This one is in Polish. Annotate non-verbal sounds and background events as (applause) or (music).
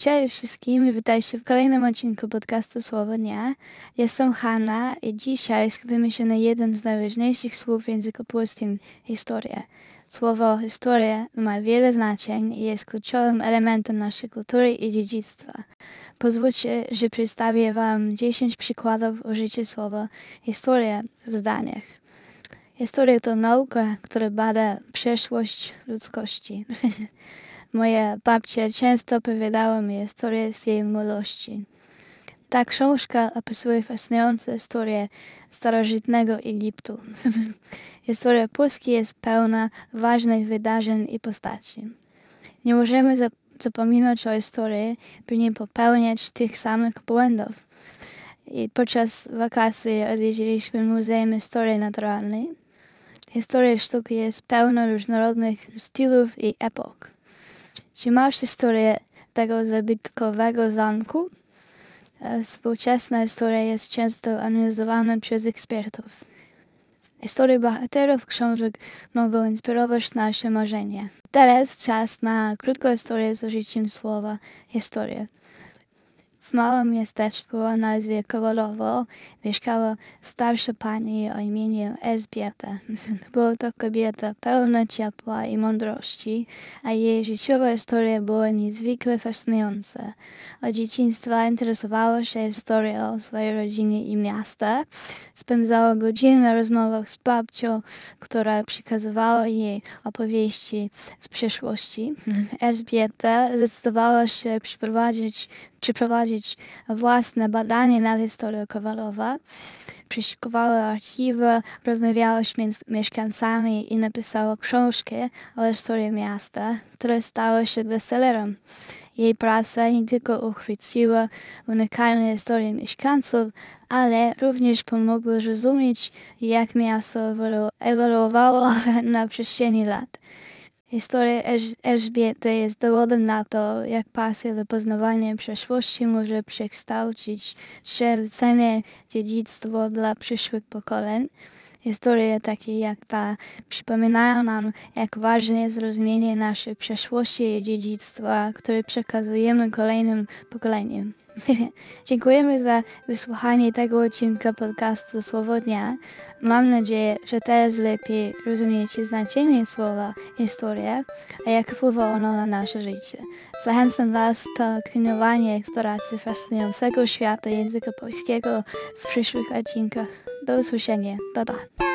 Cześć wszystkim i witajcie w kolejnym odcinku podcastu Słowo Dnia. Jestem Hanna i dzisiaj skupimy się na jeden z najważniejszych słów w języku polskim – historia. Słowo historia ma wiele znaczeń i jest kluczowym elementem naszej kultury i dziedzictwa. Pozwólcie, że przedstawię Wam 10 przykładów użycia słowa historia w zdaniach. Historia to nauka, która bada przeszłość ludzkości. (laughs) Moja babcia często opowiadała mi historię z jej młodości. Ta książka opisuje fascynujące historię starożytnego Egiptu. (laughs) Historia Polski jest pełna ważnych wydarzeń i postaci. Nie możemy zapominać o historii, by nie popełniać tych samych błędów. I podczas wakacji odwiedziliśmy Muzeum Historii Naturalnej. Historia sztuki jest pełna różnorodnych stylów i epok. Czy masz historię tego zabytkowego zamku? E, współczesna historia jest często analizowana przez ekspertów. Historie bohaterów książek mogą inspirować nasze marzenia. Teraz czas na krótką historię z użyciem słowa historia. W małym miasteczku o nazwie Kowalowo mieszkała starsza pani o imieniu Elżbieta. (laughs) Była to kobieta pełna ciepła i mądrości, a jej życiowa historia była niezwykle fascynująca. Od dzieciństwa interesowała się historią swojej rodziny i miasta. Spędzała godziny na rozmowach z babcią, która przekazywała jej opowieści z przeszłości. (laughs) Elżbieta zdecydowała się przeprowadzić przeprowadzić własne badanie nad historią Kowalowa. Przeszukowała archiwy, rozmawiała z mieszkańcami i napisała książkę o historii miasta, która stała się bestsellerem. Jej praca nie tylko uchwyciła unikalne historie mieszkańców, ale również pomogła zrozumieć, jak miasto ewoluowało (laughs) na przestrzeni lat. Historia Elżbiety jest dowodem na to, jak pasja do poznawania przeszłości może przekształcić się dziedzictwo dla przyszłych pokoleń. Historie takie jak ta przypominają nam, jak ważne jest zrozumienie naszej przeszłości i dziedzictwa, które przekazujemy kolejnym pokoleniom. (laughs) Dziękujemy za wysłuchanie tego odcinka podcastu Słowo Dnia. Mam nadzieję, że teraz lepiej rozumiecie znaczenie słowa historia, a jak wpływa ono na nasze życie. Zachęcam Was do kontynuowania eksploracji fascynującego świata języka polskiego w przyszłych odcinkach. Do usłyszenia. Pa, pa.